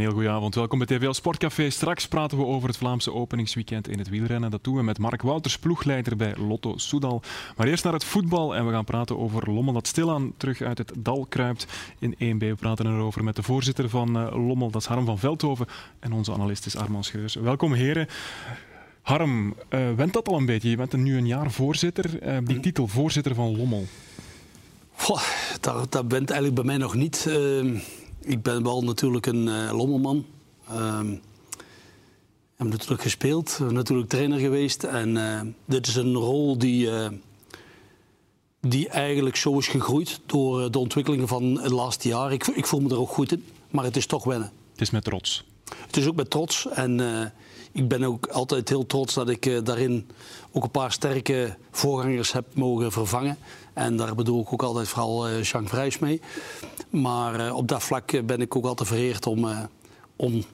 Een heel goede avond. Welkom bij TVL Sportcafé. Straks praten we over het Vlaamse openingsweekend in het wielrennen. Dat doen we met Mark Wouters, ploegleider bij Lotto Soudal. Maar eerst naar het voetbal en we gaan praten over Lommel dat stilaan terug uit het dal kruipt in 1B. We praten erover met de voorzitter van eh, Lommel, dat is Harm van Veldhoven. En onze analist is Armand Scheurs. Welkom heren. Harm, uh, went dat al een beetje? Je bent nu een jaar voorzitter. Uh, die titel voorzitter van Lommel. Goh, dat, dat bent eigenlijk bij mij nog niet. Uh, ik ben wel natuurlijk een uh, lommelman. Uh, heb natuurlijk gespeeld, natuurlijk trainer geweest. En uh, dit is een rol die, die eigenlijk zo is gegroeid door de ontwikkelingen van het laatste jaar. Ik, ik, voel me er ook goed in, maar het is toch wennen. Het is met trots. Het is ook met trots. En ik ben ook altijd heel trots dat ik daarin ook een paar sterke voorgangers heb mogen vervangen. En daar bedoel ik ook altijd vooral uh, Jean Vrijs mee. Maar uh, op dat vlak ben ik ook altijd vereerd om, uh, om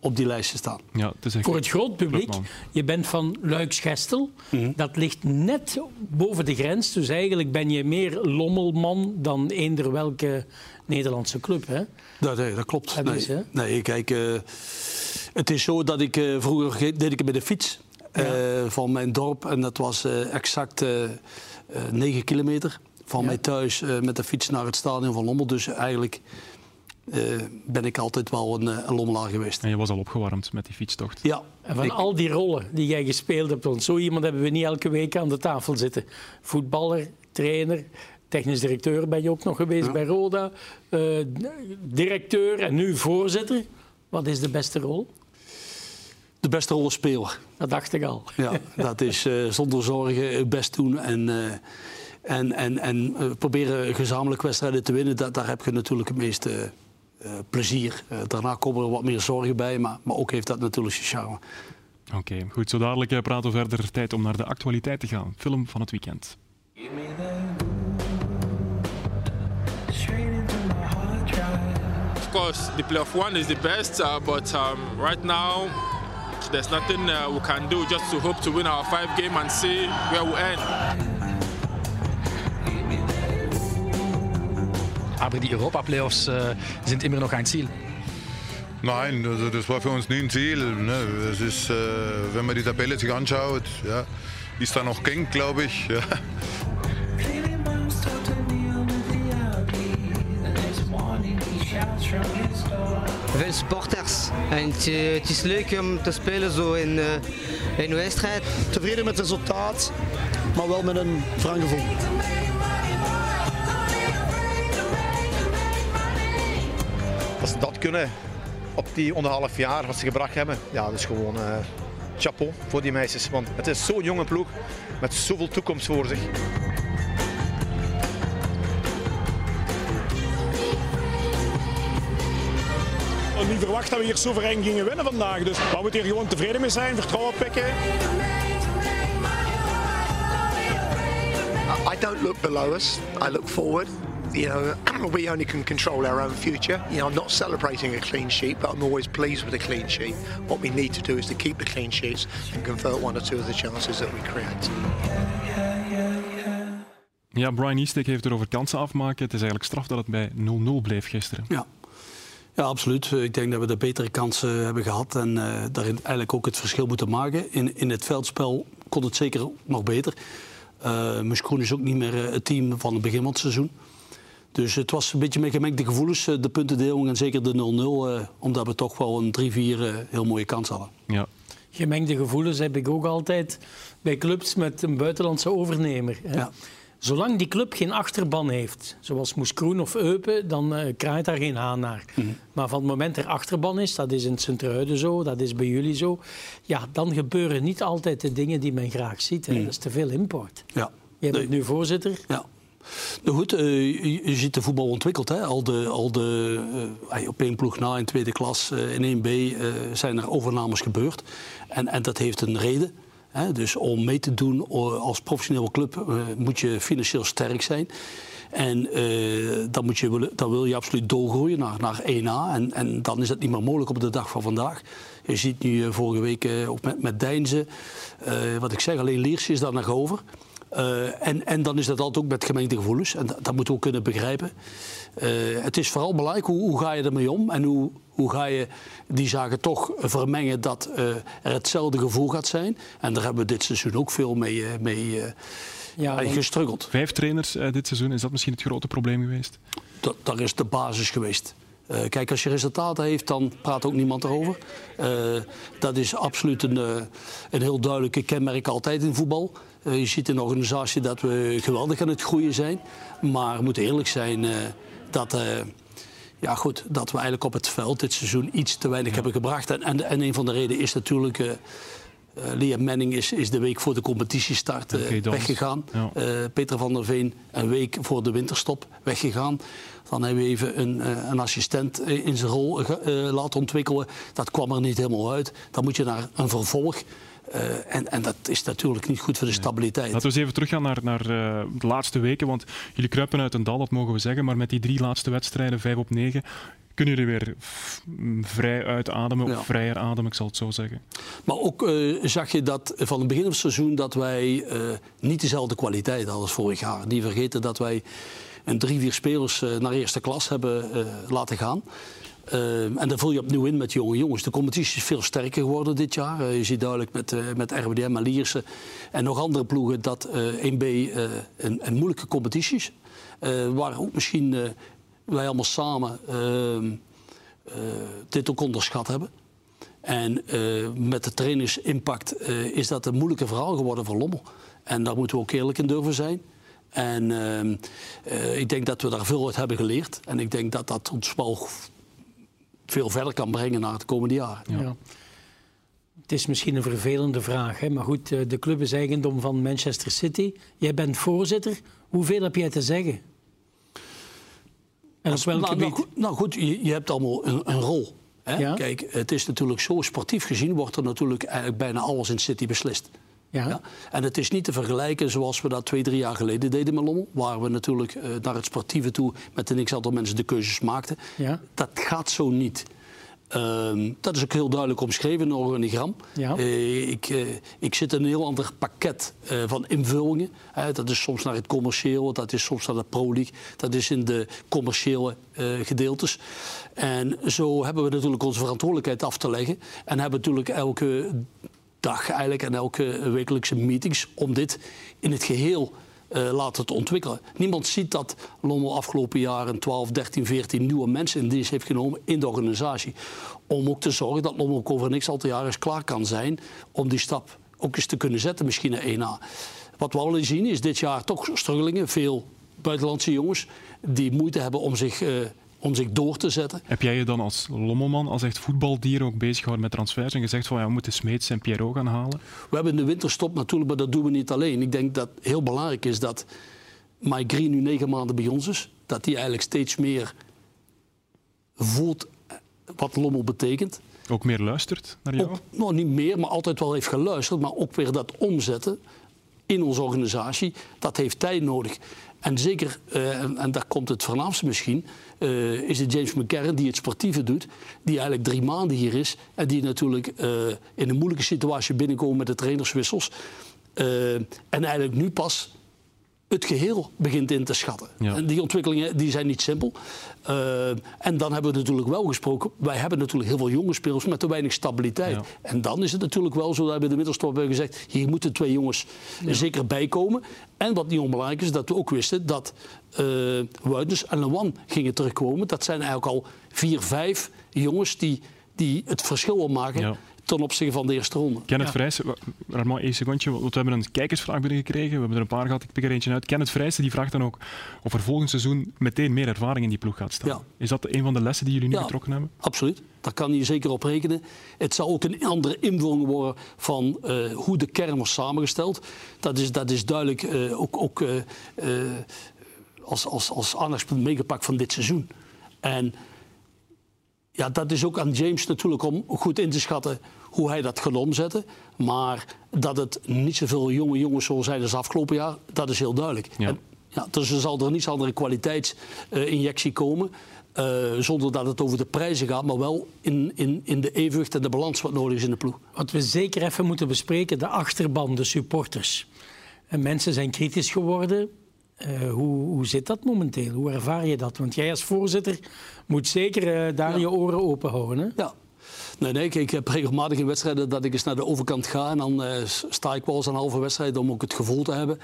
op die lijst te staan. Ja, het Voor het groot publiek, je bent van Luiks-Gestel. Mm -hmm. Dat ligt net boven de grens. Dus eigenlijk ben je meer lommelman dan eender welke Nederlandse club. Hè? Dat, nee, dat klopt. Dat nee, is, nee, kijk, het is zo dat ik vroeger deed ik het met de fiets. Ja. van mijn dorp. En dat was exact 9 eh, kilometer van ja. mij thuis uh, met de fiets naar het stadion van Lommel. Dus eigenlijk uh, ben ik altijd wel een, een, Lommelaar geweest. En je was al opgewarmd met die fietstocht. Ja. En van ik... al die rollen die jij gespeeld hebt, want zo iemand hebben we niet elke week aan de tafel zitten. Voetballer, trainer, technisch directeur ben je ook nog geweest ja. bij Roda, uh, directeur en nu voorzitter. Wat is de beste rol? De beste rolspeler. Dat dacht ik al. Ja, dat is uh, zonder zorgen het best doen en, uh, en, en, en uh, proberen gezamenlijk wedstrijden te winnen. Dat, daar heb je natuurlijk het meeste plezier. daarna komen er wat meer zorgen bij, maar, maar ook heeft dat natuurlijk zijn charme. Oké, okay, goed. Zo dadelijk praten we verder. Tijd om naar de actualiteit te gaan. Film van het weekend. Of course, the playoff one is the best, uh, but um, right now there's nothing uh, we can do just to hope to win our five game and see where we end. Aber die Europa-Playoffs äh, sind immer noch ein Ziel. Nein, also das war für uns nie ein Ziel. Ne? Es ist, äh, wenn man die Tabelle sich anschaut, ja, ist da noch Genk, glaube ich. Ja. Veel supporters. En het, het, is leuk om te spelen zo in, in een wedstrijd. Tevreden met het resultaat, maar wel met een wrang gevoel. Dat ze dat kunnen op die onderhalf jaar wat ze gebracht hebben, ja, dat is gewoon uh, chapeau voor die meisjes. Want het is zo'n jonge ploeg met zoveel toekomst voor zich. Niet verwacht dat we hier soeverein gingen winnen vandaag. Dus we moeten hier gewoon tevreden mee zijn, vertrouwen pikken. I don't look below us, I look forward. You know, we only can control our own future. You know, I'm not celebrating a clean sheet, but I'm always pleased with a clean sheet. What we need to do is to keep the clean sheets and convert one or two of the chances that we create. Ja, Brian Eastek heeft er over kansen afmaken. Het is eigenlijk straf dat het bij 0-0 bleef gisteren. Ja. Ja, absoluut. Ik denk dat we de betere kansen hebben gehad en uh, daarin eigenlijk ook het verschil moeten maken. In, in het veldspel kon het zeker nog beter. Uh, Muskroen is ook niet meer het team van het begin van het seizoen. Dus het was een beetje met gemengde gevoelens, de puntendeling en zeker de 0-0, omdat we toch wel een 3-4 heel mooie kans hadden. Ja. Gemengde gevoelens heb ik ook altijd bij clubs met een buitenlandse overnemer. Hè. Ja. Zolang die club geen achterban heeft, zoals Moeskroen of Eupen, dan uh, kraait daar geen haan naar. Mm -hmm. Maar van het moment er achterban is, dat is in Sint-Truiden zo, dat is bij jullie zo, ja, dan gebeuren niet altijd de dingen die men graag ziet. Mm -hmm. Dat is te veel import. Ja. Je bent nee. nu voorzitter. Ja. Nou goed, uh, je, je, ziet de voetbal ontwikkeld. Hè? Al de, al de, uh, op één ploeg na in tweede klas, uh, in 1B, zijn er overnames gebeurd. En, en dat heeft een reden. Dus om mee te doen als professionele club moet je financieel sterk zijn. En uh, dan, moet je, dan wil je absoluut doorgroeien naar, naar 1A. En, en dan is dat niet meer mogelijk op de dag van vandaag. Je ziet nu uh, vorige week ook met, met Deinzen. wat ik zeg, alleen Liersje is daar nog over. En, en dan is dat altijd ook met gemengde gevoelens. En dat, moeten we ook kunnen begrijpen. Het is vooral belangrijk hoe, hoe ga je ermee om en hoe Hoe ga je die zaken toch vermengen dat uh, er hetzelfde gevoel gaat zijn? En daar hebben we dit seizoen ook veel mee, mee uh, ja, gestruggeld. Vijf trainers uh, dit seizoen, is dat misschien het grote probleem geweest? Dat, dat is de basis geweest. Uh, kijk, als je resultaten heeft, dan praat ook niemand erover. Uh, dat is absoluut een, uh, een heel duidelijke kenmerk altijd in voetbal. je ziet in de organisatie dat we geweldig aan het groeien zijn. Maar we moeten eerlijk zijn dat, ja, goed, dat we eigenlijk op het veld dit seizoen iets te weinig ja. hebben gebracht. En, en, en, een van de redenen is natuurlijk... Uh, Liam Manning is, is de week voor de competitiestart uh, okay, weggegaan. Ja. Uh, Peter van der Veen een week voor de winterstop weggegaan. Dan hebben we even een, een assistent in zijn rol laten ontwikkelen. Dat kwam er niet helemaal uit. Dan moet je naar een vervolg. Uh, en, en, dat is natuurlijk niet goed voor de stabiliteit. Laten we eens even teruggaan naar, naar uh, de laatste weken. Want jullie kruipen uit een dal, dat mogen we zeggen. Maar met die drie laatste wedstrijden, vijf op negen, kunnen jullie weer vrij uitademen, ja. of vrijer ademen, ik zal het zo zeggen. Maar ook uh, zag je dat van het begin van het seizoen dat wij niet dezelfde kwaliteit hadden als vorig jaar. Niet vergeten dat wij een drie, vier spelers naar eerste klas hebben laten gaan. Uh, en daar vul je opnieuw in met jonge jongens. De competitie is veel sterker geworden dit jaar. Uh, je ziet duidelijk met, uh, met RWDM en Lierse en nog andere ploegen dat 1B een, een, moeilijke competitie is. waar ook misschien wij allemaal samen ehm, dit ook onderschat hebben. En met de trainersimpact is dat een moeilijke verhaal geworden voor Lommel. En daar moeten we ook eerlijk in durven zijn. En ehm, ik denk dat we daar veel uit hebben geleerd. En ik denk dat dat ons wel veel verder kan brengen naar het komende jaar. Ja. Het is misschien een vervelende vraag, hè? maar goed, eh, de club is eigendom van Manchester City. Jij bent voorzitter. Hoeveel heb jij te zeggen? En op welk nou, gebied? Nou, nou goed, je, je, hebt allemaal een, een rol. Hè? Ja? Kijk, het is natuurlijk zo sportief gezien, wordt er natuurlijk eigenlijk bijna alles in City beslist. Ja. ja. En het is niet te vergelijken zoals we dat twee, drie jaar geleden deden met Lommel. Waar we natuurlijk uh, naar het sportieve toe met een x-aantal mensen de keuzes maakten. Ja. Dat gaat zo niet. Uh, dat is ook heel duidelijk omschreven in een organigram. Ja. Uh, ik, uh, ik zit in een heel ander pakket van invullingen. dat is soms naar het commerciële, dat is soms naar de pro-league. Dat is in de commerciële gedeeltes. En zo hebben we natuurlijk onze verantwoordelijkheid af te leggen. En hebben natuurlijk elke dag eigenlijk en elke wekelijkse meetings om dit in het geheel uh, laten te ontwikkelen. Niemand ziet dat Lommel afgelopen jaren 12, 13, 14 nieuwe mensen in dienst heeft genomen in de organisatie. Om ook te zorgen dat Lommel ook over niks al te jaren klaar kan zijn om die stap ook eens te kunnen zetten, misschien naar 1A. Wat we al zien is dit jaar toch struggelingen. Veel buitenlandse jongens die moeite hebben om zich uh, om zich door te zetten. Heb jij je dan als Lommelman, als echt voetbaldier ook bezig gehouden met transfers en gezegd van ja, we moeten Smeets en Pierrot gaan halen? We hebben in de winterstop natuurlijk, maar dat doen we niet alleen. Ik denk dat heel belangrijk is dat Mike Green nu negen maanden bij ons is. Dat hij eigenlijk steeds meer voelt wat Lommel betekent. Ook meer luistert naar jou? Ook, nou, niet meer, maar altijd wel heeft geluisterd. Maar ook weer dat omzetten in onze organisatie, dat heeft tijd nodig. En zeker, uh, en, en, daar komt het voornaamste misschien, uh, is het James McCarran die het sportieve doet. Die eigenlijk drie maanden hier is. En die natuurlijk uh, in een moeilijke situatie binnenkomt met de trainerswissels. en eigenlijk nu pas het geheel begint in te schatten. En die ontwikkelingen die zijn niet simpel. Uh, en dan hebben we natuurlijk wel gesproken. Wij hebben natuurlijk heel veel jonge spelers met te weinig stabiliteit. En dan is het natuurlijk wel zo dat we de middelstop hebben gezegd: hier moeten twee jongens ja. zeker bijkomen. En wat niet onbelangrijk is, dat we ook wisten dat uh, en Lewan gingen terugkomen. Dat zijn eigenlijk al vier, vijf jongens die, die het verschil maken. Ten opzichte van de eerste ronde. Kenneth ja. Vrijs, maar één secondje, want we hebben een kijkersvraag binnengekregen. We hebben er een paar gehad, ik pik er eentje uit. Kenneth Vrijs die vraagt dan ook of er volgend seizoen meteen meer ervaring in die ploeg gaat staan. Ja. Is dat een van de lessen die jullie nu ja, getrokken hebben? Absoluut. Daar kan je zeker op rekenen. Het zal ook een andere invulling worden van uh, hoe de kern was samengesteld. Dat is, dat is duidelijk uh, ook, ook uh, als, als, als aandachtspunt meegepakt van dit seizoen. En ja, dat is ook aan James natuurlijk om goed in te schatten hoe hij dat gaat omzetten. Maar dat het niet zoveel jonge jongens zullen zijn als afgelopen jaar, dat is heel duidelijk. Ja. En, ja, dus er zal er niet andere kwaliteitsinjectie komen. Uh, zonder dat het over de prijzen gaat, maar wel in, in, in de evenwicht en de balans wat nodig is in de ploeg. Wat we zeker even moeten bespreken, de achterban, de supporters. En mensen zijn kritisch geworden Uh, hoe, hoe zit dat momenteel? Hoe ervaar je dat? Want jij als voorzitter moet zeker uh, daar je oren open houden. Hè? Ja. Nee, nee, ik heb regelmatig in wedstrijden dat ik eens naar de overkant ga en dan uh, sta ik wel eens een halve wedstrijd om ook het gevoel te hebben.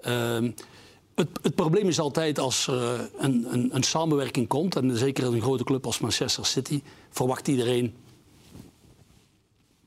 Ehm, het, het, probleem is altijd als er een, een, een, samenwerking komt, en zeker een grote club als Manchester City, verwacht iedereen: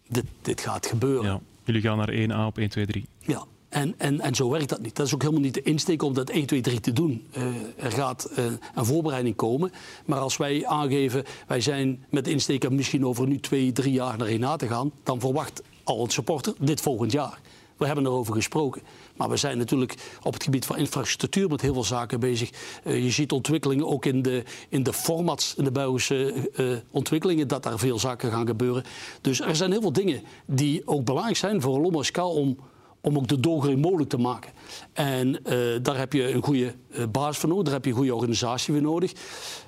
dit, dit gaat gebeuren. Ja, jullie gaan naar 1A op 1, 2, 3. Ja, en, en, en zo werkt dat niet. Dat is ook helemaal niet de insteek om dat 1, 2, 3 te doen. Uh, er gaat uh, een voorbereiding komen. Maar als wij aangeven, wij zijn met de insteek om misschien over nu twee, drie jaar naar 1A te gaan, dan verwacht al een supporter dit volgend jaar. We hebben erover gesproken. Maar we zijn natuurlijk op het gebied van infrastructuur met heel veel zaken bezig. Uh, je ziet ontwikkelingen ook in de, in de formats, in de Belgische ontwikkelingen, dat daar veel zaken gaan gebeuren. Dus er zijn heel veel dingen die ook belangrijk zijn voor Lommerskaal om om ook de doorgroei mogelijk te maken. En uh, daar heb je een goede uh, basis voor nodig, daar heb je een goede organisatie voor nodig.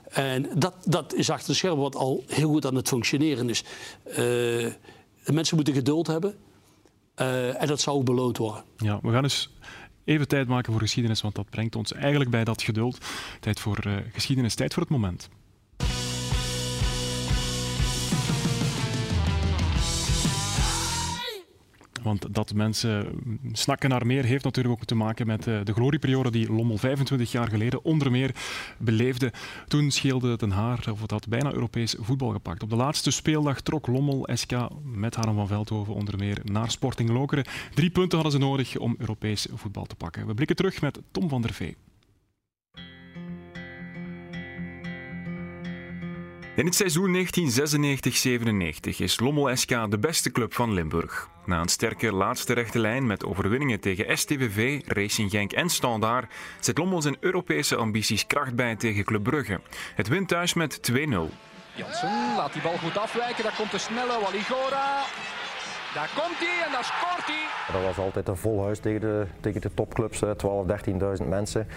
En dat, dat is achter de schermen wat al heel goed aan het functioneren is. Uh, de mensen moeten geduld hebben en dat zou ook beloond worden. Ja, we gaan dus even tijd maken voor geschiedenis, want dat brengt ons eigenlijk bij dat geduld. Tijd voor geschiedenis, tijd voor het moment. Want dat mensen snakken naar meer heeft natuurlijk ook te maken met eh, de glorieperiode die Lommel 25 jaar geleden onder meer beleefde. Toen scheelde Den Haar, of het had bijna Europees voetbal gepakt. Op de laatste speeldag trok Lommel SK met Harm van Veldhoven onder meer naar Sporting Lokeren. Drie punten hadden ze nodig om Europees voetbal te pakken. We blikken terug met Tom van der Vee. In het seizoen 1996-97 is Lommel SK de beste club van Limburg. Na een sterke laatste rechte lijn met overwinningen tegen STVV, Racing Genk en Standaard zet Lommel zijn Europese ambities kracht bij tegen Club Brugge. Het wint thuis met 2-0. Jansen laat die bal goed afwijken, daar komt de snelle Waligora. Daar komt hij en daar scoort hij. Dat was altijd een vol huis tegen de, tegen de topclubs, 12, 13.000 mensen.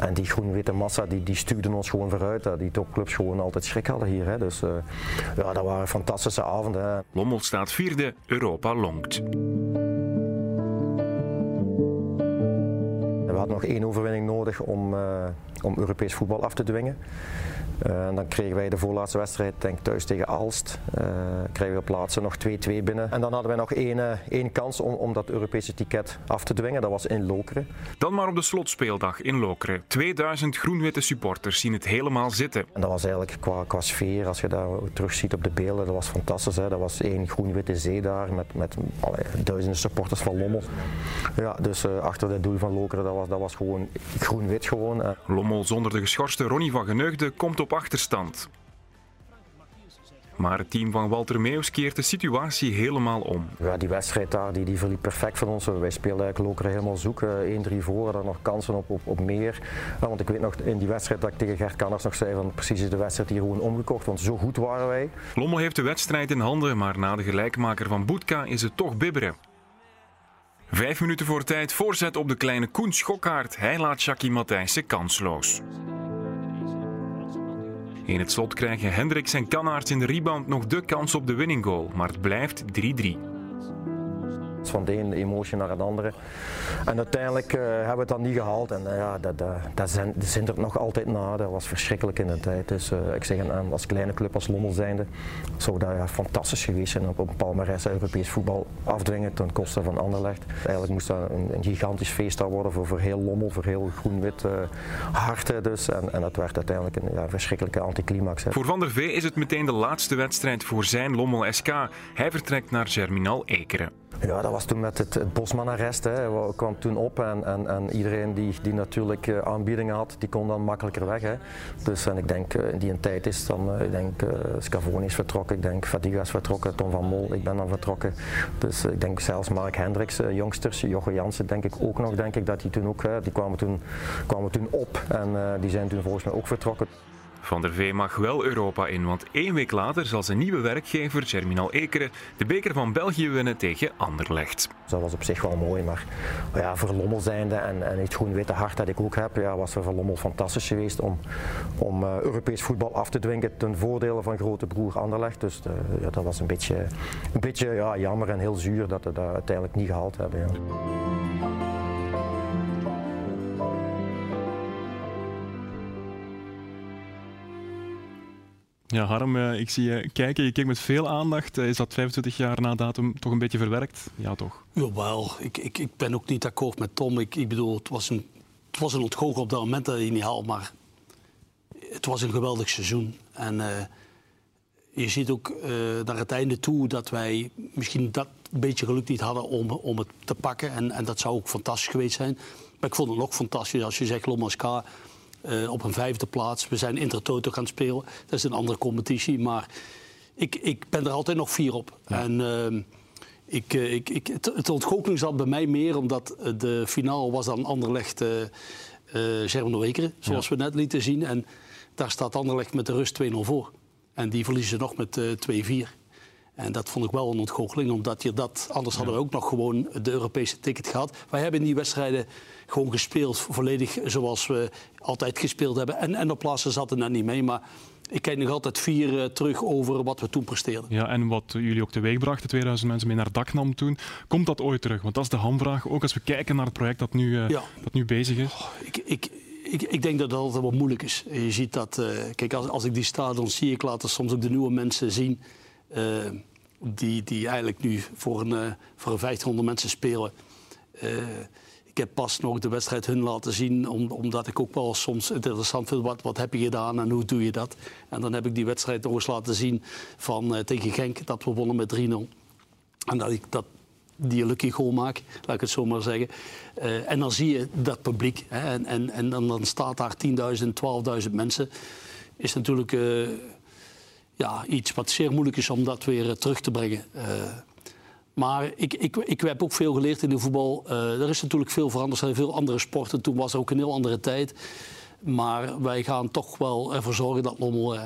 En die groen-witte massa die, die stuurden ons gewoon vooruit. Dat die topclubs gewoon altijd schrik hadden hier. Hè. Dus uh, ja, dat waren fantastische avonden. Hè. Lommel staat vierde, Europa longt. We hadden nog één overwinning nodig om, uh, om Europees voetbal af te dwingen. En dan kregen wij de voorlaatste wedstrijd, denk thuis tegen Aalst. Uh, kregen we op plaatsen nog 2-2 binnen. En dan hadden wij nog één, uh, één kans om, om dat Europese ticket af te dwingen. Dat was in Lokeren. Dan maar op de slotspeeldag in Lokeren. 2000 groen-witte supporters zien het helemaal zitten. En dat was eigenlijk qua, qua sfeer, als je dat terug ziet op de beelden, dat was fantastisch. Hè? Dat was één groen-witte zee daar met, met allee, duizenden supporters van Lommel. Ja, dus achter het doel van Lokeren, dat was, dat was gewoon groen-wit gewoon. Lommel zonder de geschorste Ronnie van Geneugde komt op achterstand. Maar het team van Walter Meeuws keert de situatie helemaal om. Ja, die wedstrijd daar die, die verliep perfect voor ons. Wij speelden eigenlijk Lokeren helemaal zoek. 1-3 voor, dan nog kansen op, op, op meer. Ja, want ik weet nog in die wedstrijd dat ik tegen Gert Kanners nog zei van precies is de wedstrijd hier gewoon omgekocht. Want zo goed waren wij. Lommel heeft de wedstrijd in handen, maar na de gelijkmaker van Boetka is het toch bibberen. Vijf minuten voor tijd, voorzet op de kleine Koen Schokkaart. Hij laat Jackie Matthijssen kansloos. In het slot krijgen Hendricks en Kannaerts in de rebound nog de kans op de winning goal, maar het blijft 3-3 van de ene emotie naar het andere. En uiteindelijk uh, hebben we het dan niet gehaald. En uh, ja, dat, dat, zindert nog altijd na. Dat was verschrikkelijk in de tijd. Dus uh, ik zeg, en als kleine club, als Lommel zijnde, zou dat ja, fantastisch geweest zijn op een palmarès Europees voetbal afdwingen ten koste van Anderlecht. Eigenlijk moest dat een, een gigantisch feest worden voor, voor heel Lommel, voor heel groen-wit harten. Dus. En, en dat werd uiteindelijk een ja, verschrikkelijke anticlimax. Voor Van der Vee is het meteen de laatste wedstrijd voor zijn Lommel SK. Hij vertrekt naar Germinal Ekeren. Ja, dat was toen met het, het Bosman-arrest. Hè. kwam toen op en, en, en iedereen die, die natuurlijk uh, aanbiedingen had, die kon dan makkelijker weg. Hè. Dus en ik denk, uh, in die tijd is dan, uh, ik denk, Scavoni is vertrokken, ik denk Fadiga is vertrokken, Tom van Mol, ik ben dan vertrokken. Dus ik denk zelfs Mark Hendricks, jongsters, Jocke Jansen denk ik ook nog, denk ik, dat die toen ook, die kwamen toen, kwamen toen op en die zijn toen volgens mij ook vertrokken. Van der Vee mag wel Europa in, want één week later zal zijn nieuwe werkgever, Germinal Ekeren, de beker van België winnen tegen Anderlecht. Dat was op zich wel mooi, maar ja, voor Lommel zijnde en, en het groen-witte hart dat ik ook heb, ja, was voor Lommel fantastisch geweest om, om uh, Europees voetbal af te dwingen ten voordele van grote broer Anderlecht. Dus de, ja, dat was een beetje, een beetje ja, jammer en heel zuur dat we dat uiteindelijk niet gehaald hebben. Ja. Ja, Harm, eh, ik zie je kijken. Je kijkt met veel aandacht. Eh, Is dat 25 jaar na datum toch een beetje verwerkt? Ja, toch? Jawel, ik, ik, ik ben ook niet akkoord met Tom. Ik, ik bedoel, het was een, het was een ontgoochel op dat moment dat hij niet haalt, maar het was een geweldig seizoen. En eh, je ziet ook naar het einde toe dat wij misschien dat beetje geluk niet hadden om, om het te pakken. En, en dat zou ook fantastisch geweest zijn. Maar ik vond het ook fantastisch als je zegt Lomaska uh, op een vijfde plaats. We zijn Intertoto gaan spelen. Dat is een andere competitie. Maar ik, ik ben er altijd nog vier op. En uh, ik, uh, ik, ik, het, het ontgoocheling zat bij mij meer omdat de finale was dan Anderlecht uh, uh, Germano-Wekeren. Zoals ja. we net lieten zien. En daar staat Anderlecht met de rust 2-0 voor. En die verliezen ze nog met uh, 2-4. En dat vond ik wel een ontgoocheling, omdat je dat, anders hadden we ook nog gewoon de Europese ticket gehad. Wij hebben in die wedstrijden gewoon gespeeld, volledig zoals we altijd gespeeld hebben. En, en op plaatsen zat er net niet mee, maar ik kijk nog altijd vier uh, terug over wat we toen presteerden. Ja, en wat jullie ook teweeg brachten, 2000 mensen mee naar Daknam toen. Komt dat ooit terug? Want dat is de hamvraag, ook als we kijken naar het project dat nu, uh, ja. dat nu bezig is. Oh, ik, ik, ik, ik, denk dat dat altijd wat moeilijk is. Je ziet dat, uh, kijk, als, als ik die stadions zie, ik laat er soms ook de nieuwe mensen zien. Uh, die, die eigenlijk nu voor een, uh, voor een 1500 mensen spelen. Uh, ik heb pas nog de wedstrijd hun laten zien, om, omdat ik ook wel soms interessant vind. Wat, wat heb je gedaan en hoe doe je dat? En dan heb ik die wedstrijd nog eens laten zien van, tegen Genk, dat we wonnen met 3-0. En dat ik dat, die lucky goal maak, laat ik het zo maar zeggen. En dan zie je dat publiek. Hè, en, en, en dan, dan staat daar 10.000, 12.000 mensen. Is natuurlijk ja, iets wat zeer moeilijk is om dat weer uh, terug te brengen. Uh, maar ik, ik, ik heb ook veel geleerd in de voetbal. Uh, er is natuurlijk veel veranderd. Er zijn veel andere sporten. Toen was er ook een heel andere tijd. Maar wij gaan toch wel ervoor zorgen dat Lommel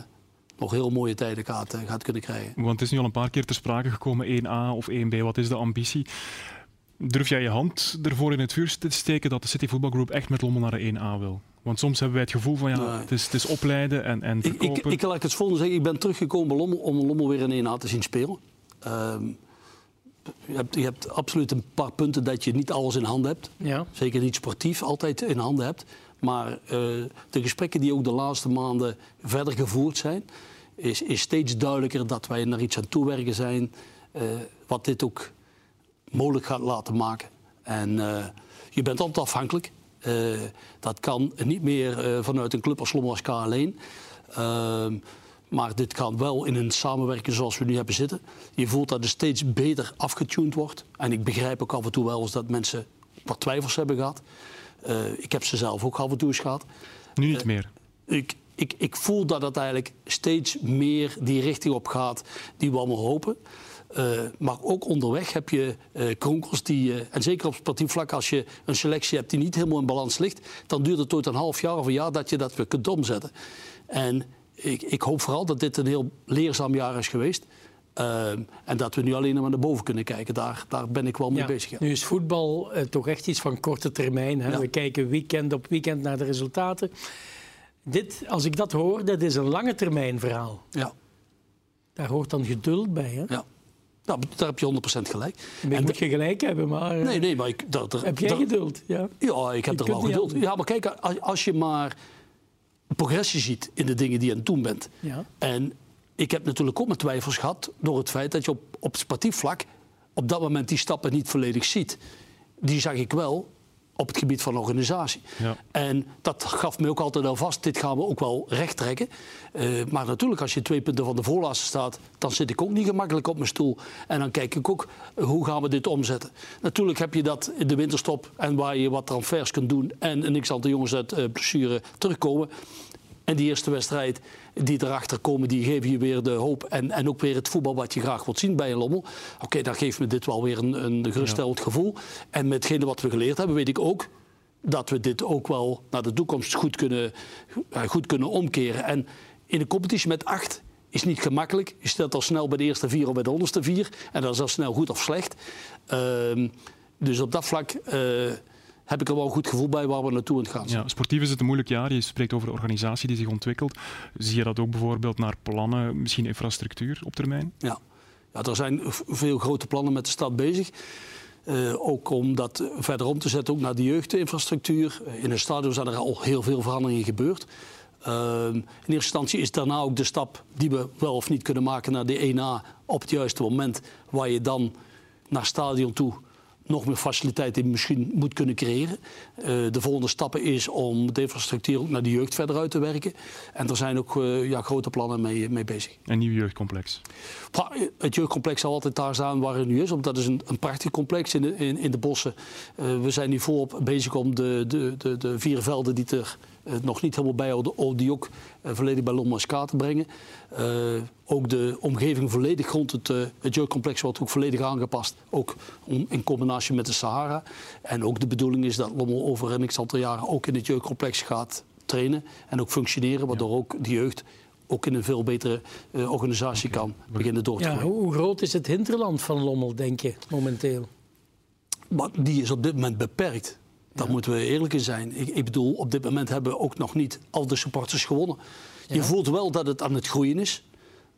nog heel mooie tijden gaat, gaat kunnen krijgen. Want het is nu al een paar keer ter sprake gekomen, 1A of 1B. Wat is de ambitie? Durf jij je hand ervoor in het vuur te steken dat de City Football Group echt met Lommel naar de 1A wil? Want soms hebben wij het gevoel van ja, nee. het, is, het is opleiden en, en verkopen. Ik, ik, ik laat het volgende zeggen. Ik ben teruggekomen Lommel om Lommel weer in 1A te zien spelen. Um, je, hebt, je hebt absoluut een paar punten dat je niet alles in handen hebt. Ja. Zeker niet sportief, altijd in handen hebt. Maar uh, de gesprekken die ook de laatste maanden verder gevoerd zijn... is, is steeds duidelijker dat wij naar iets aan toewerken zijn... Uh, wat dit ook mogelijk gaat laten maken. En uh, je bent altijd afhankelijk. Uh, dat kan niet meer uh, vanuit een club als Lommel alleen. Uh, maar dit kan wel in een samenwerking zoals we nu hebben zitten. Je voelt dat het steeds beter afgetuned wordt. En ik begrijp ook af en toe wel eens dat mensen wat twijfels hebben gehad. ik heb ze zelf ook af en toe eens gehad. Nu niet meer? Ik, ik, ik voel dat het eigenlijk steeds meer die richting op gaat die we allemaal hopen. Uh, maar ook onderweg heb je uh, kronkels die, uh, en zeker op sportief vlak, als je een selectie hebt die niet helemaal in balans ligt, dan duurt het tot een half jaar of een jaar dat je dat weer kunt omzetten. En ik, ik hoop vooral dat dit een heel leerzaam jaar is geweest. en dat we nu alleen maar naar boven kunnen kijken. Daar, daar ben ik wel mee ja, bezig. Ja. Nu is voetbal toch echt iets van korte termijn. Hè? Ja. We kijken weekend op weekend naar de resultaten. Dit, als ik dat hoor, dat is een lange termijn verhaal. Ja. Daar hoort dan geduld bij. Hè? Ja. Nou, daar heb je 100% gelijk. En moet je gelijk hebben, maar... Nee, nee, maar... Ik, heb jij geduld? Ja, ja ik heb je er wel geduld. Ja, maar kijk, als, als, je maar progressie ziet in de dingen die je aan het doen bent. Ja. En ik heb natuurlijk ook mijn twijfels gehad door het feit dat je op, op sportief vlak op dat moment die stappen niet volledig ziet. Die zag ik wel op het gebied van organisatie. Ja. En dat gaf me ook altijd al vast, dit gaan we ook wel recht trekken. Uh, maar natuurlijk, als je twee punten van de voorlaatste staat, dan zit ik ook niet gemakkelijk op mijn stoel. En dan kijk ik ook, hoe gaan we dit omzetten? Natuurlijk heb je dat in de winterstop en waar je wat transfers kunt doen en een x-aantal jongens uit uh, blessure terugkomen. En die eerste wedstrijd die erachter komen, die geven je weer de hoop. En, en ook weer het voetbal wat je graag wilt zien bij een Lommel. Oké, okay, dan geeft me dit wel weer een, een geruststellend gevoel. En met hetgene wat we geleerd hebben, weet ik ook dat we dit ook wel naar de toekomst goed kunnen, goed kunnen omkeren. En in een competitie met acht is niet gemakkelijk. Je stelt al snel bij de eerste vier of bij de onderste vier. En dat is al snel goed of slecht. Uh, dus op dat vlak... Uh, heb ik er wel een goed gevoel bij waar we naartoe aan het gaan zijn. Ja, sportief is het een moeilijk jaar. Je spreekt over de organisatie die zich ontwikkelt. Zie je dat ook bijvoorbeeld naar plannen, misschien infrastructuur op termijn? Ja, ja er zijn veel grote plannen met de stad bezig. Uh, ook om dat verder om te zetten ook naar de jeugdinfrastructuur. In het stadion zijn er al heel veel veranderingen gebeurd. Ehm, in eerste instantie is daarna ook de stap die we wel of niet kunnen maken naar de 1A op het juiste moment. Waar je dan naar stadion toe nog meer faciliteiten misschien moet kunnen creëren. Uh, de volgende stappen is om de infrastructuur ook naar de jeugd verder uit te werken. En er zijn ook uh, ja, grote plannen mee, mee bezig. Een nieuw jeugdcomplex? Het jeugdcomplex zal altijd daar staan waar het nu is. Want dat is een, een prachtig complex in de, in, in de bossen. Uh, we zijn nu volop bezig om de, de, de, de vier velden die er nog niet helemaal bijhouden, om die ook volledig bij Lommelsca te brengen. ook de omgeving volledig rond het, het jeugdcomplex wordt ook volledig aangepast. Ook om, in combinatie met de Sahara. En ook de bedoeling is dat Lommel over een x-aantal jaren ook in het jeugdcomplex gaat trainen en ook functioneren, waardoor ook de jeugd ook in een veel betere uh, organisatie okay. kan beginnen door te ja, groeien. Hoe groot is het hinterland van Lommel, denk je, momenteel? Maar die is op dit moment beperkt. Ja. moeten we eerlijk in zijn. Ik, ik, bedoel, op dit moment hebben we ook nog niet al de supporters gewonnen. Ja. Je voelt wel dat het aan het groeien is.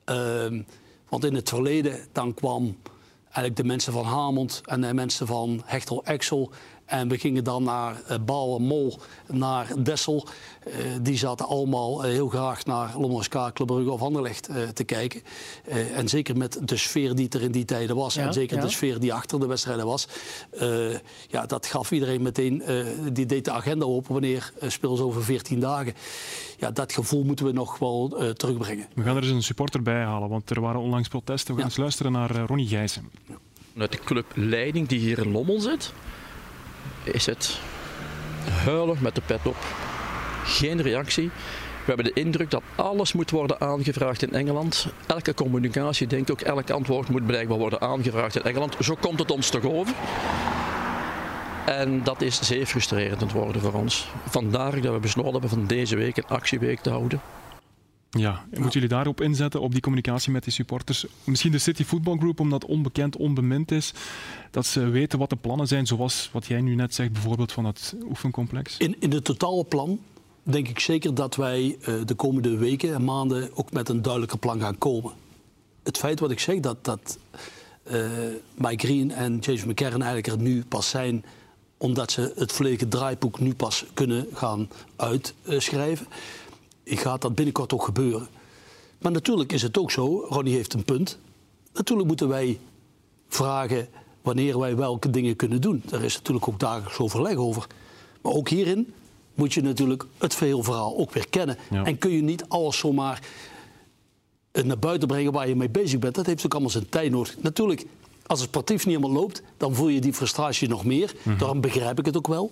Uh, want in het verleden dan kwam eigenlijk de mensen van Hamond en de mensen van Hechtel Exel en we gingen dan naar uh, Bouwen, Mol, naar Dessel. Uh, die zaten allemaal uh, heel graag naar Lommerska, Club Brugge of Anderlecht te kijken. en zeker met de sfeer die er in die tijden was. Ja, en zeker ja. de sfeer die achter de wedstrijden was. ja, dat gaf iedereen meteen, die deed de agenda open wanneer speel ze over 14 dagen. Ja, dat gevoel moeten we nog wel terugbrengen. We gaan er eens een supporter bij halen, want er waren onlangs protesten. We gaan eens luisteren naar Ronnie Gijssen. Uit de clubleiding die hier in Lommel zit is het huilen met de pet op. Geen reactie. We hebben de indruk dat alles moet worden aangevraagd in Engeland. Elke communicatie, denk ook, elk antwoord moet blijkbaar worden aangevraagd in Engeland. Zo komt het ons toch over. En dat is zeer frustrerend het worden voor ons. Vandaar dat we besloten hebben van deze week een actieweek te houden. Ja, moeten jullie daarop inzetten, op die communicatie met die supporters? Misschien de City Football Group, omdat onbekend, onbemind is, dat ze weten wat de plannen zijn, zoals wat jij nu net zegt, bijvoorbeeld van het oefencomplex? In, in het totale plan denk ik zeker dat wij uh, de komende weken en maanden ook met een duidelijke plan gaan komen. Het feit wat ik zeg, dat, dat uh, Mike Green en James McCarran eigenlijk er nu pas zijn omdat ze het volledige draaiboek nu pas kunnen gaan uitschrijven. Uh, gaat dat binnenkort ook gebeuren. Maar natuurlijk is het ook zo, Ronnie heeft een punt. Natuurlijk moeten wij vragen wanneer wij welke dingen kunnen doen. Daar is natuurlijk ook dagelijks overleg over. Maar ook hierin moet je natuurlijk het geheel verhaal ook weer kennen. Ja. En kun je niet alles zomaar naar buiten brengen waar je mee bezig bent. Dat heeft ook allemaal zijn tijd nodig. Natuurlijk, als het sportief niet helemaal loopt, dan voel je die frustratie nog meer. Mm -hmm. Daarom begrijp ik het ook wel.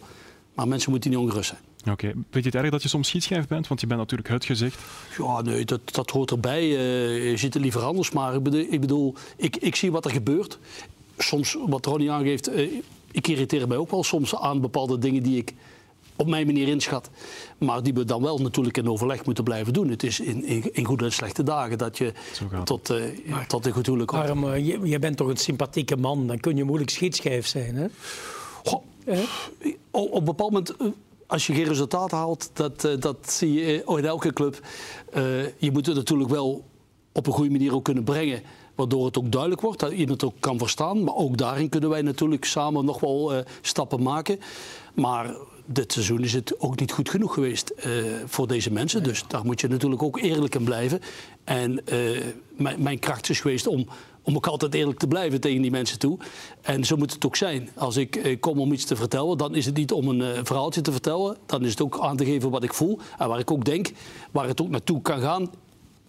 Maar mensen moeten niet ongerust zijn. Oké. Okay. Vind je het erg dat je soms schietschijf bent? Want je bent natuurlijk het gezicht. Ja, nee, dat, dat hoort erbij. Uh, je ziet het liever anders. Maar ik bedoel, ik, bedoel ik, ik zie wat er gebeurt. Soms, wat Ronnie aangeeft, uh, ik irriteer mij ook wel soms aan bepaalde dingen die ik op mijn manier inschat. Maar die we dan wel natuurlijk in overleg moeten blijven doen. Het is in, in, in goede en slechte dagen dat je tot, uh, maar, tot een goed huwelijk komt. Arm, uh, je, je, bent toch een sympathieke man. Dan kun je moeilijk schietschijf zijn, hè? Goh, eh? Op een bepaald moment als je geen resultaat haalt, dat, uh, dat zie je in elke club. Uh, je moet het natuurlijk wel op een goede manier ook kunnen brengen. Waardoor het ook duidelijk wordt, dat iemand het ook kan verstaan. Maar ook daarin kunnen wij natuurlijk samen nog wel uh, stappen maken. Maar dit seizoen is het ook niet goed genoeg geweest voor deze mensen. Dus daar moet je natuurlijk ook eerlijk in blijven. En mijn kracht is geweest om om ook altijd eerlijk te blijven tegen die mensen toe. En zo moet het ook zijn. Als ik eh, kom om iets te vertellen, dan is het niet om een uh, verhaaltje te vertellen. Dan is het ook aan te geven wat ik voel en waar ik ook denk, waar het ook naartoe kan gaan.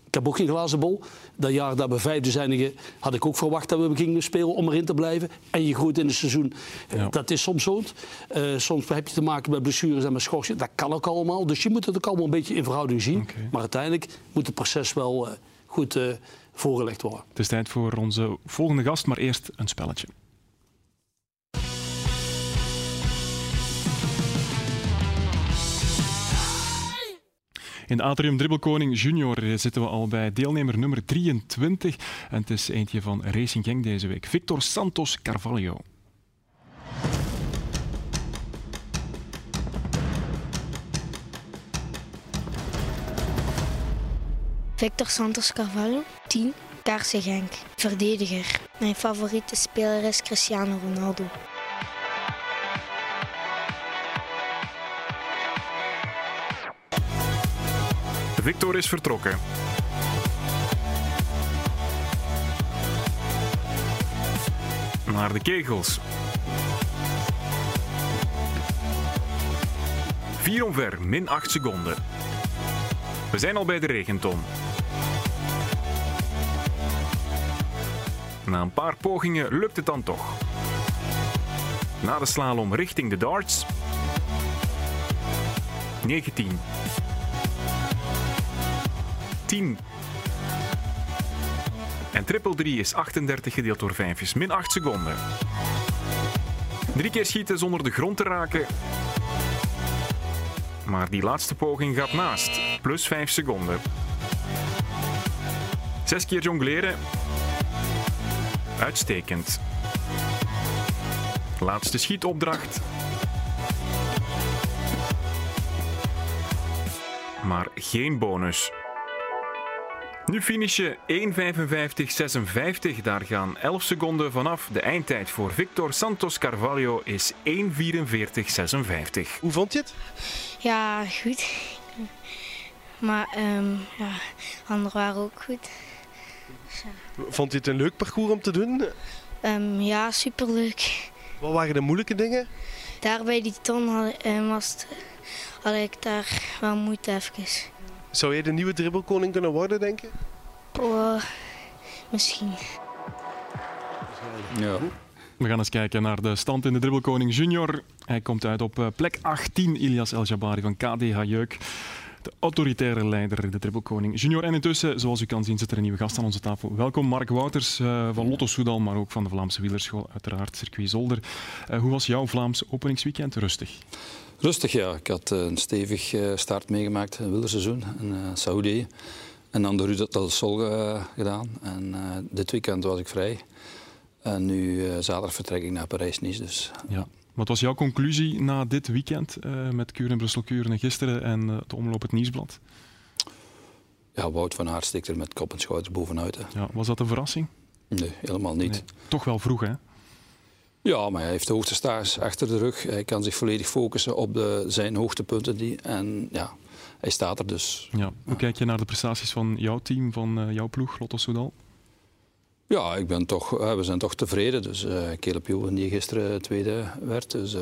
Ik heb ook geen glazen bol. Dat jaar dat we vijfde zijn, had ik ook verwacht dat we gingen spelen om erin te blijven. En je groeit in het seizoen. Ja. Dat is soms zo. Uh, soms heb je te maken met blessures en met schorsing. Dat kan ook allemaal. Dus je moet het ook allemaal een beetje in verhouding zien. Okay. Maar uiteindelijk moet het proces wel uh, goed uh, voorgelegd worden. Het is tijd voor onze volgende gast, maar eerst een spelletje. In Atrium Dribbelkoning Junior zitten we al bij deelnemer nummer 23. En het is eentje van Racing Gang deze week. Victor Santos Carvalho. Victor Santos Carvalho, 10, Kaarse Genk. Verdediger. Mijn favoriete speler is Cristiano Ronaldo. Victor is vertrokken. Naar de kegels. Vier omver, min 8 seconden. We zijn al bij de regenton. Na een paar pogingen lukt het dan toch. Na de slalom richting de darts. 19. 10. En triple 3 is 38 gedeeld door 5 is min 8 seconden. Drie keer schieten zonder de grond te raken. Maar die laatste poging gaat naast. Plus 5 seconden. Zes keer jongleren. Uitstekend. Laatste schietopdracht. Maar geen bonus. Nu finish je 1.55.56. Daar gaan 11 seconden vanaf. De eindtijd voor Victor Santos Carvalho is 1.44.56. Hoe vond je het? Ja, goed. Maar um, ja, anderen waren ook goed. Ja. Vond je het een leuk parcours om te doen? Um, ja, superleuk. Wat waren de moeilijke dingen? Daar bij die ton had, um, was het, had ik daar wel moeite even. Zou jij de nieuwe dribbelkoning kunnen worden, denk je? Oh, misschien. Ja. We gaan eens kijken naar de stand in de dribbelkoning junior. Hij komt uit op eh, plek 18, Ilias El Jabari van KDH Jeuk. De autoritaire leider, de dribbelkoning junior. En intussen, zoals u kan zien, zit er een nieuwe gast aan onze tafel. Welkom Mark Wouters uh, van Lotto Soudal, maar ook van de Vlaamse Wielerschool, uiteraard Circuit Zolder. Uh, hoe was jouw Vlaams openingsweekend? Rustig? Rustig, ja. Ik had een stevig start meegemaakt, een wielerseizoen in Saoedi. En dan de Rue del Sol gedaan. En dit weekend was ik vrij. En nu zaterdag vertrek ik naar Parijs-Nice. Dus, ja. Wat was jouw conclusie na dit weekend uh, met Kuren, Brussel, Kuren gisteren en het omloop het Nieuwsblad? Ja, Wout van Aert stikt er met kop en schouders bovenuit. Hè. Ja, was dat een verrassing? Nee, helemaal niet. Nee. Toch wel vroeg, hè? Ja, maar hij heeft de hoogste stage achter de rug. Hij kan zich volledig focussen op de, zijn hoogtepunten. Die, en ja, hij staat er dus. Ja. Hoe kijk je naar de prestaties van jouw team, van jouw ploeg, Lotto Soudal? Ja, ik ben toch, we zijn toch tevreden. Dus uh, Caleb Ewan die gisteren tweede werd, dus uh,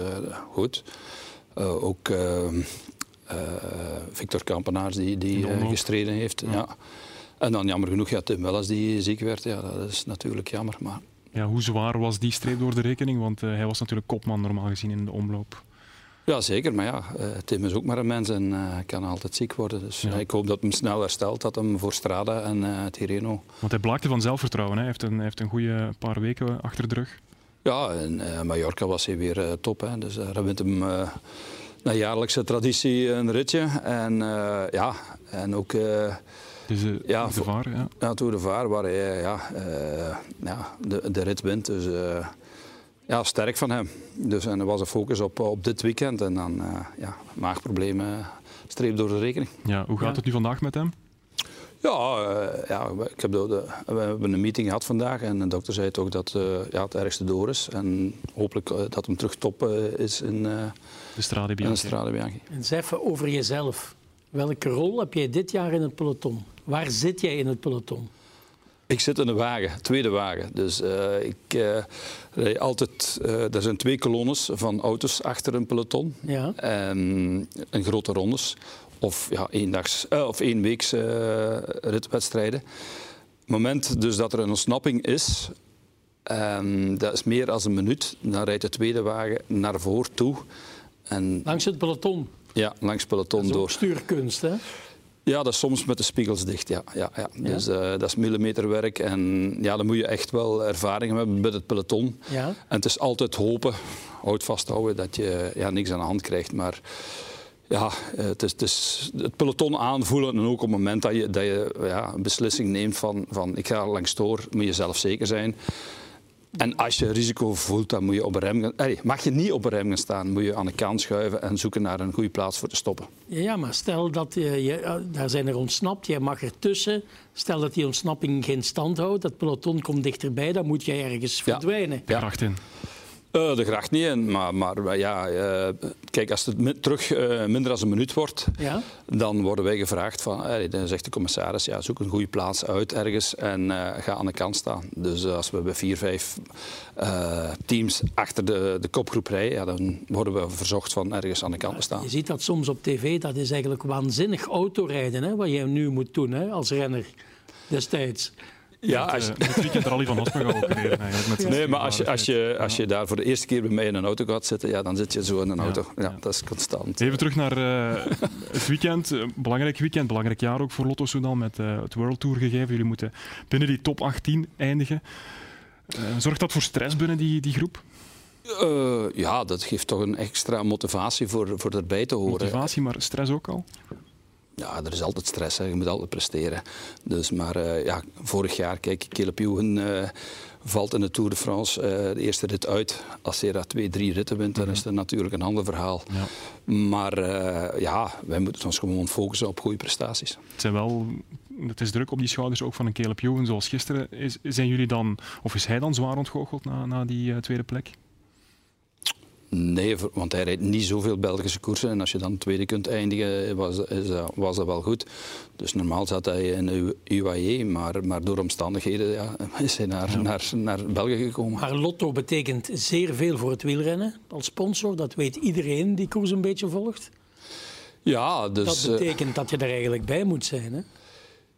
goed. Ook Victor Kampenaars die, die gestreden heeft. Ja. ja. En dan jammer genoeg ja, Tim Welles die ziek werd. Ja, dat is natuurlijk jammer. Maar... Ja, hoe zwaar was die streep door de rekening? Want hij was natuurlijk kopman normaal gezien in de omloop. Ja, zeker. Maar ja, Tim is ook maar een mens en uh, kan altijd ziek worden. Dus ja. ik hoop dat hem snel herstelt, dat hem voor Strada en uh, Tirreno... Want hij blaakte van zelfvertrouwen. Hè? Hij, heeft een, heeft een goede paar weken achter de rug. Ja, in uh, Mallorca was hij weer top. Hè? Dus daar wint hem naar jaarlijkse traditie een ritje. En ja, en ook... Dus de, ja, de Vaar, ja. Ja, Tour de Vaar, waar hij ja, ja, de, de rit wint. Dus ja, sterk van hem. Dus, en er was een focus op, op dit weekend. En dan uh, ja, maagproblemen streep door de rekening. Ja, hoe gaat ja. het nu vandaag met hem? Ja, uh, ja ik heb de, de, we hebben een meeting gehad vandaag. En de dokter zei toch dat uh, ja, het ergste door is. En hopelijk dat hem terug top is in de Strade Bianchi. Bianchi. En eens even over jezelf. Welke rol heb jij dit jaar in het peloton? Waar zit jij in het peloton? Ik zit in een wagen, tweede wagen. Dus uh, ik uh, rij altijd. Uh, er zijn twee kolonnes van auto's achter een peloton. Ja. En een grote rondes. Of ja, eendags, of eenweeks ritwedstrijden. Het moment dus dat er een ontsnapping is, en dat is meer dan een minuut, dan rijdt de tweede wagen naar voren toe. En, langs het peloton? Ja, langs het peloton dat is door. stuurkunst, hè? Ja, dat is soms met de spiegels dicht. Ja, ja, ja. Dus uh, dat is millimeterwerk. En ja, dan moet je echt wel ervaring hebben met het peloton. Ja. En het is altijd hopen, houd vasthouden, dat je ja, niks aan de hand krijgt. Maar ja, het, is, het, is het peloton aanvoelen. En ook op het moment dat je, dat je ja, een beslissing neemt van, van ik ga langs door, moet je zelf zeker zijn. En als je risico voelt, dan moet je op een rem gaan. Allee, mag je niet op een rem gaan staan, moet je aan de kant schuiven en zoeken naar een goede plaats voor te stoppen. Ja, maar stel dat je, je daar zijn er ontsnapt, jij mag ertussen. Stel dat die ontsnapping geen stand houdt, dat peloton komt dichterbij, dan moet jij ergens verdwijnen. Ja. Prachtig. Uh, de gracht niet in, maar, maar ja, uh, kijk, als het mi terug uh, minder dan een minuut wordt, ja? dan worden wij gevraagd van, dan zegt de commissaris, ja, zoek een goede plaats uit ergens en ga aan de kant staan. Dus als we bij vier, vijf teams achter de, de kopgroep rijden, ja, dan worden we verzocht van ergens aan de kant te staan. Je ziet dat soms op tv, dat is eigenlijk waanzinnig autorijden, hè, wat je nu moet doen hè, als renner destijds. Ja, als je... het weekend Rally van gereden eigenlijk. Met nee, maar als je, als, je, als je daar voor de eerste keer bij mij in een auto gaat zitten, ja, dan zit je zo in een auto. Ja, dat is constant. Even terug naar uh, het weekend. Belangrijk weekend, belangrijk jaar ook voor Lotto Soudal met uh, het World Tour gegeven. Jullie moeten binnen die top 18 eindigen. Uh, zorgt dat voor stress binnen die, die groep? Uh, ja, dat geeft toch een extra motivatie voor, voor erbij te horen. Motivatie, maar stress ook al? Ja, er is altijd stress. Hè. Je moet altijd presteren. Dus, maar uh, ja, vorig jaar, kijk, Caleb Ewan uh, valt in de Tour de France uh, de eerste rit uit. Als hij daar twee, drie ritten wint, dan is dat natuurlijk een ander verhaal. Ja. Maar ja, wij moeten ons gewoon focussen op goede prestaties. Het, zijn wel, het is druk op die schouders ook van een Caleb Ewan, zoals gisteren. Is, zijn jullie dan, of is hij dan zwaar ontgoocheld na, na die tweede plek? Nee, want hij rijdt niet zoveel Belgische koersen. En als je dan tweede kunt eindigen, was, is, was dat wel goed. Dus normaal zat hij in UAE, maar, maar door omstandigheden ja, is hij naar, naar, naar België gekomen. Maar Lotto betekent zeer veel voor het wielrennen als sponsor. Dat weet iedereen die koers een beetje volgt. Ja, dus, dat betekent dat je er eigenlijk bij moet zijn. Hè?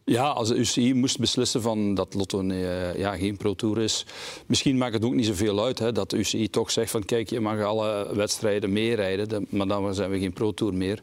Ja, als de UCI moest beslissen van dat Lotto uh, ja, geen Pro Tour is. Misschien maakt het ook niet zoveel uit hè, dat de UCI toch zegt van kijk, je mag alle wedstrijden meerijden, maar dan zijn we geen Pro Tour meer.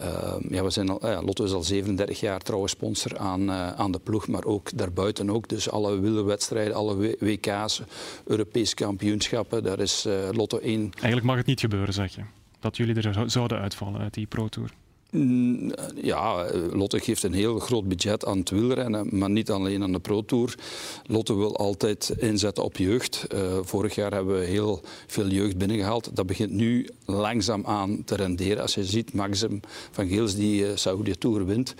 Uh, ja, we zijn al, ja, Lotto is al 37 jaar trouwe sponsor aan, uh, aan de ploeg, maar ook daarbuiten ook. Dus alle wielerwedstrijden, alle WK's, Europese kampioenschappen, daar is Lotto één. Eigenlijk mag het niet gebeuren, zeg je? Dat jullie er zouden uitvallen uit die Pro Tour? Mm, ja, Lotte geeft een heel groot budget aan het wielrennen, maar niet alleen aan de Pro Tour. Lotte wil altijd inzetten op jeugd. Uh, vorig jaar hebben we heel veel jeugd binnengehaald. Dat begint nu langzaam aan te renderen. Als je ziet, Maxim van Geels die uh, Saudi Tour wint.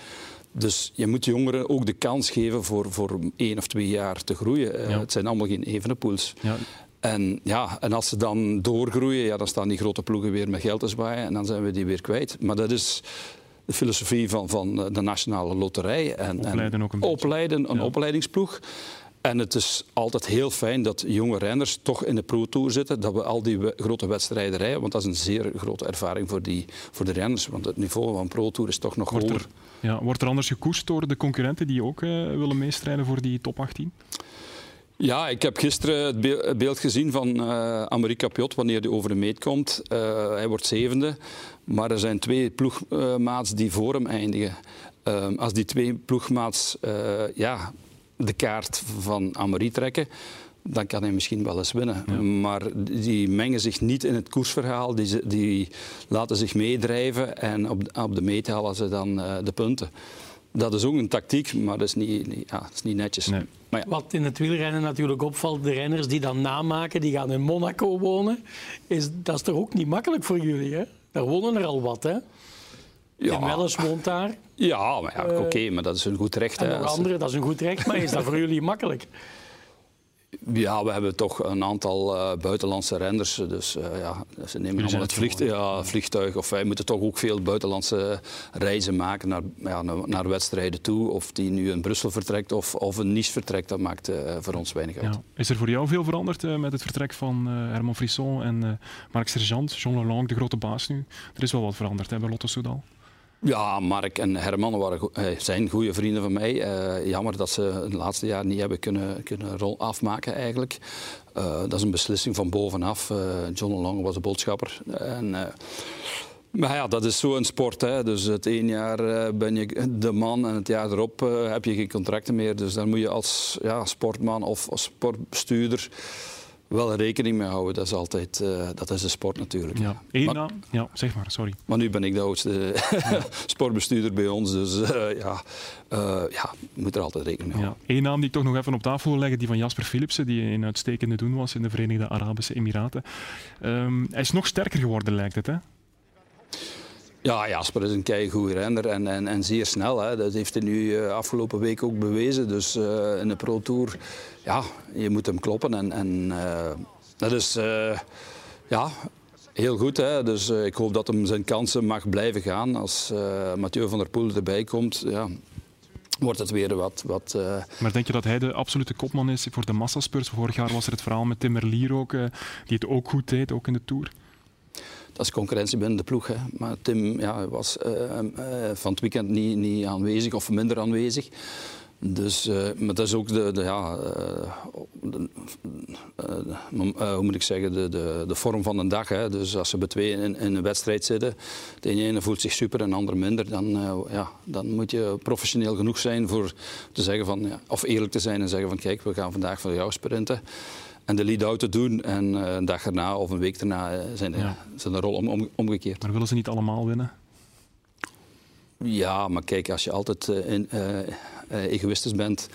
Dus je moet jongeren ook de kans geven voor, voor één of twee jaar te groeien. Uh, ja. Het zijn allemaal geen evenepoels. Ja. En, ja, en als ze dan doorgroeien, ja, dan staan die grote ploegen weer met geld te zwaaien en dan zijn we die weer kwijt. Maar dat is de filosofie van, van de Nationale Loterij. En, opleiden ook een Opleiden, een ja. opleidingsploeg. En het is altijd heel fijn dat jonge renners toch in de Pro Tour zitten, dat we al die grote wedstrijden rijden, want dat is een zeer grote ervaring voor, die, voor de renners. Want het niveau van Pro Tour is toch nog wordt hoger. Er, ja, wordt er anders gekoerst door de concurrenten die ook uh, willen meestrijden voor die top 18? Ja, ik heb gisteren het beeld gezien van uh, Amerika Piot wanneer hij over de meet komt. Uh, hij wordt zevende, maar er zijn twee ploegmaats die voor hem eindigen. Uh, als die twee ploegmaats ja, de kaart van Amarie trekken, dan kan hij misschien wel eens winnen. Ja. Maar die mengen zich niet in het koersverhaal, die, die laten zich meedrijven en op, op de meet halen ze dan de punten. Dat is ook een tactiek, maar dat is niet, niet ja, dat is niet netjes. Nee. Maar ja. Wat in het wielrennen natuurlijk opvalt, de renners die dan namaken, die gaan in Monaco wonen, is, dat is toch ook niet makkelijk voor jullie, hè? Daar wonen er al wat, hè? Ja. Welles woont daar. Ja, maar ja, oké, okay, maar dat is een goed recht. En hè. nog andere, dat is een goed recht, maar is dat voor jullie makkelijk? Ja, we hebben toch een aantal uh, buitenlandse renders. Dus uh, ja, ze nemen allemaal het vliegt, ja, vliegtuig. Of wij moeten toch ook veel buitenlandse reizen maken naar, ja, naar, wedstrijden toe. Of die nu in Brussel vertrekt of, of een Nice vertrekt, dat maakt uh, voor ons weinig uit. Ja. Is er voor jou veel veranderd met het vertrek van Herman Frisson en Marc Sergeant, Jean Lelang, de grote baas nu? Er is wel wat veranderd hè, bij Lotto Soudal. Ja, Mark en Herman waren, zijn goede vrienden van mij. Uh, jammer dat ze het laatste jaar niet hebben kunnen, kunnen rol afmaken eigenlijk. Uh, dat is een beslissing van bovenaf. Uh, John Long was de boodschapper. En, maar ja, dat is zo een sport. Hè. Dus het één jaar ben je de man en het jaar erop heb je geen contracten meer. Dus dan moet je als ja, sportman of als sportbestuurder wel rekening mee houden. Dat is altijd uh, dat is de sport natuurlijk. Ja. Eén naam? Ja, zeg maar, sorry. Maar nu ben ik de oudste sportbestuurder bij ons, dus uh, ja, uh, ja, moet er altijd rekening mee houden. Ja. Eén naam die ik toch nog even op tafel wil leggen, die van Jasper Philipsen, die een uitstekende doen was in de Verenigde Arabische Emiraten. Um, hij is nog sterker geworden, lijkt het, hè? Ja, Jasper is een keigoede renner en, en, en zeer snel. Hè. Dat heeft hij nu uh, afgelopen week ook bewezen. Dus uh, in de Pro Tour, ja, je moet hem kloppen. En, en uh, dat is ja, heel goed. Hè? Dus ik hoop dat hem zijn kansen mag blijven gaan. Als uh, Mathieu van der Poel erbij komt, ja, wordt het weer wat... wat Maar denk je dat hij de absolute kopman is voor de massaspurs? Vorig jaar was er het verhaal met Tim Merlier ook, die het ook goed deed, ook in de Tour. Dat is concurrentie binnen de ploeg. Hè. Maar Tim ja, was van het weekend niet, niet aanwezig of minder aanwezig. Dus, uh, maar dat is ook de, de ja, hoe moet ik zeggen, de, de, de vorm van een dag. Hè. Dus als ze bij twee in, in, een wedstrijd zitten, de ene voelt zich super en de ander minder, dan, ja, dan moet je professioneel genoeg zijn voor te zeggen van, ja, of eerlijk te zijn en zeggen van kijk, we gaan vandaag voor jou sprinten. En de lead-out te doen en een dag erna of een week daarna zijn de, ja. zijn de rol om, om, omgekeerd. Maar willen ze niet allemaal winnen? Ja, maar kijk, als je altijd in, uh, egoïstisch bent,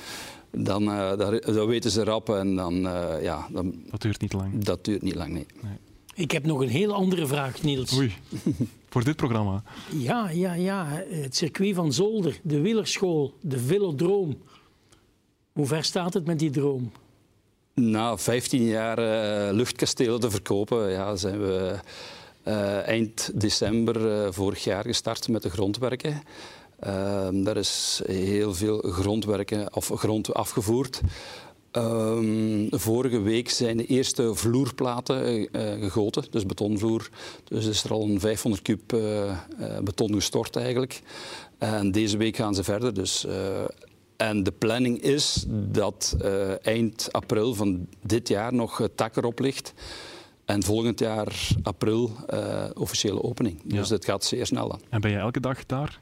dan, uh, weten ze rap. En dan, uh, ja, dan, dat duurt niet lang. Dat duurt niet lang, nee. nee. Ik heb nog een heel andere vraag, Niels. Oei, voor dit programma? Ja, ja, ja. Het circuit van Zolder, de wielerschool, de velodroom. Hoe ver staat het met die droom? Na 15 jaar uh, luchtkastelen te verkopen, ja, zijn we uh, eind december uh, vorig jaar gestart met de grondwerken. Um, daar is heel veel grondwerken of grond afgevoerd. Um, vorige week zijn de eerste vloerplaten gegoten, dus betonvloer. Dus is er al een 500 kub beton gestort eigenlijk. En deze week gaan ze verder. Dus, en de planning is dat eind april van dit jaar nog tak erop ligt. En volgend jaar april officiële opening. Dus dat gaat zeer snel dan. En ben je elke dag daar?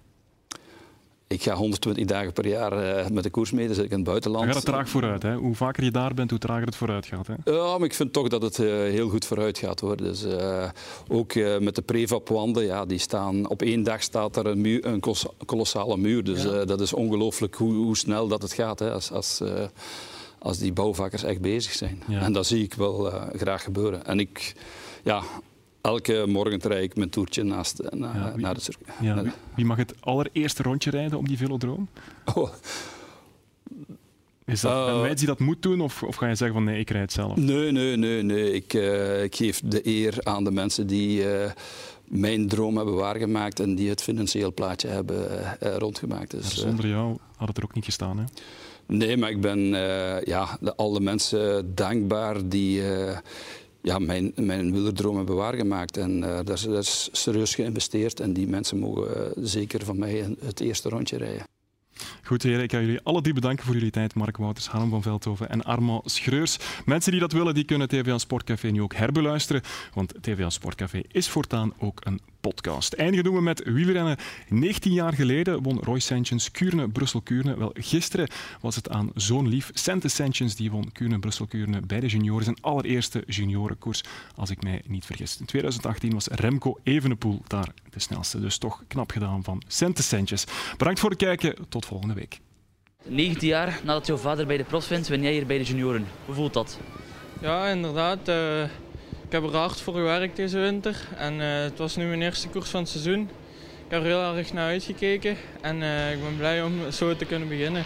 Ik ga 120 dagen per jaar uh, met de koers mee, dus ik in het buitenland. Dan gaat het traag vooruit. Hè? Hoe vaker je daar bent, hoe trager het vooruit gaat. Hè? Ja, maar ik vind toch dat het uh, heel goed vooruit gaat. Hoor. Dus, uh, ook met de prefab-wanden, ja, die staan... Op één dag staat er een, muur, een kolossale muur. Dus ja. dat is ongelooflijk hoe, hoe, snel dat het gaat. Hè, als, als, als die bouwvakkers echt bezig zijn. Ja. En dat zie ik wel graag gebeuren. En ik... Ja, elke morgen rijd ik mijn toertje naast, na, ja, wie, naar het circuit. Ja, wie, wie, mag het allereerste rondje rijden op die velodroom? Oh. Is dat uh, een meid die dat moet doen of, of ga je zeggen van nee, ik rijd zelf? Nee, nee, nee. nee. Ik, uh, ik geef de eer aan de mensen die uh, mijn droom hebben waargemaakt en die het financieel plaatje hebben rondgemaakt. Dus, zonder jou had het er ook niet gestaan, hè? Nee, maar ik ben ja, de, alle mensen dankbaar die ja, mijn, mijn wielerdroom hebben waargemaakt. En uh, daar, is, daar, is, serieus geïnvesteerd. En die mensen mogen uh, zeker van mij het eerste rondje rijden. Goed heren, ik ga jullie alle drie bedanken voor jullie tijd. Mark Wouters, Harm van Veldhoven en Armand Schreurs. Mensen die dat willen, die kunnen TVA Sportcafé nu ook herbeluisteren. Want TVA Sportcafé is voortaan ook een podcast. Eindigen doen we met wielrennen. 19 jaar geleden won Roy Sanchez Kuurne Brussel-Kuurne. Wel, gisteren was het aan zo'n lief Sente Sanchez die won Kuurne Brussel-Kuurne bij de junioren. Zijn allereerste juniorenkoers, als ik mij niet vergis. In 2018 was Remco Evenepoel daar de snelste. Dus toch knap gedaan van Sente Sanchez. Bedankt voor het kijken. Tot volgende week. 19 jaar nadat jouw vader bij de pros vindt, ben jij hier bij de junioren. Hoe voelt dat? Ja, inderdaad. Uh, ik heb er hard voor gewerkt deze winter. En uh, het was nu mijn eerste koers van het seizoen. Ik heb er heel erg naar uitgekeken en uh, ik ben blij om zo te kunnen beginnen.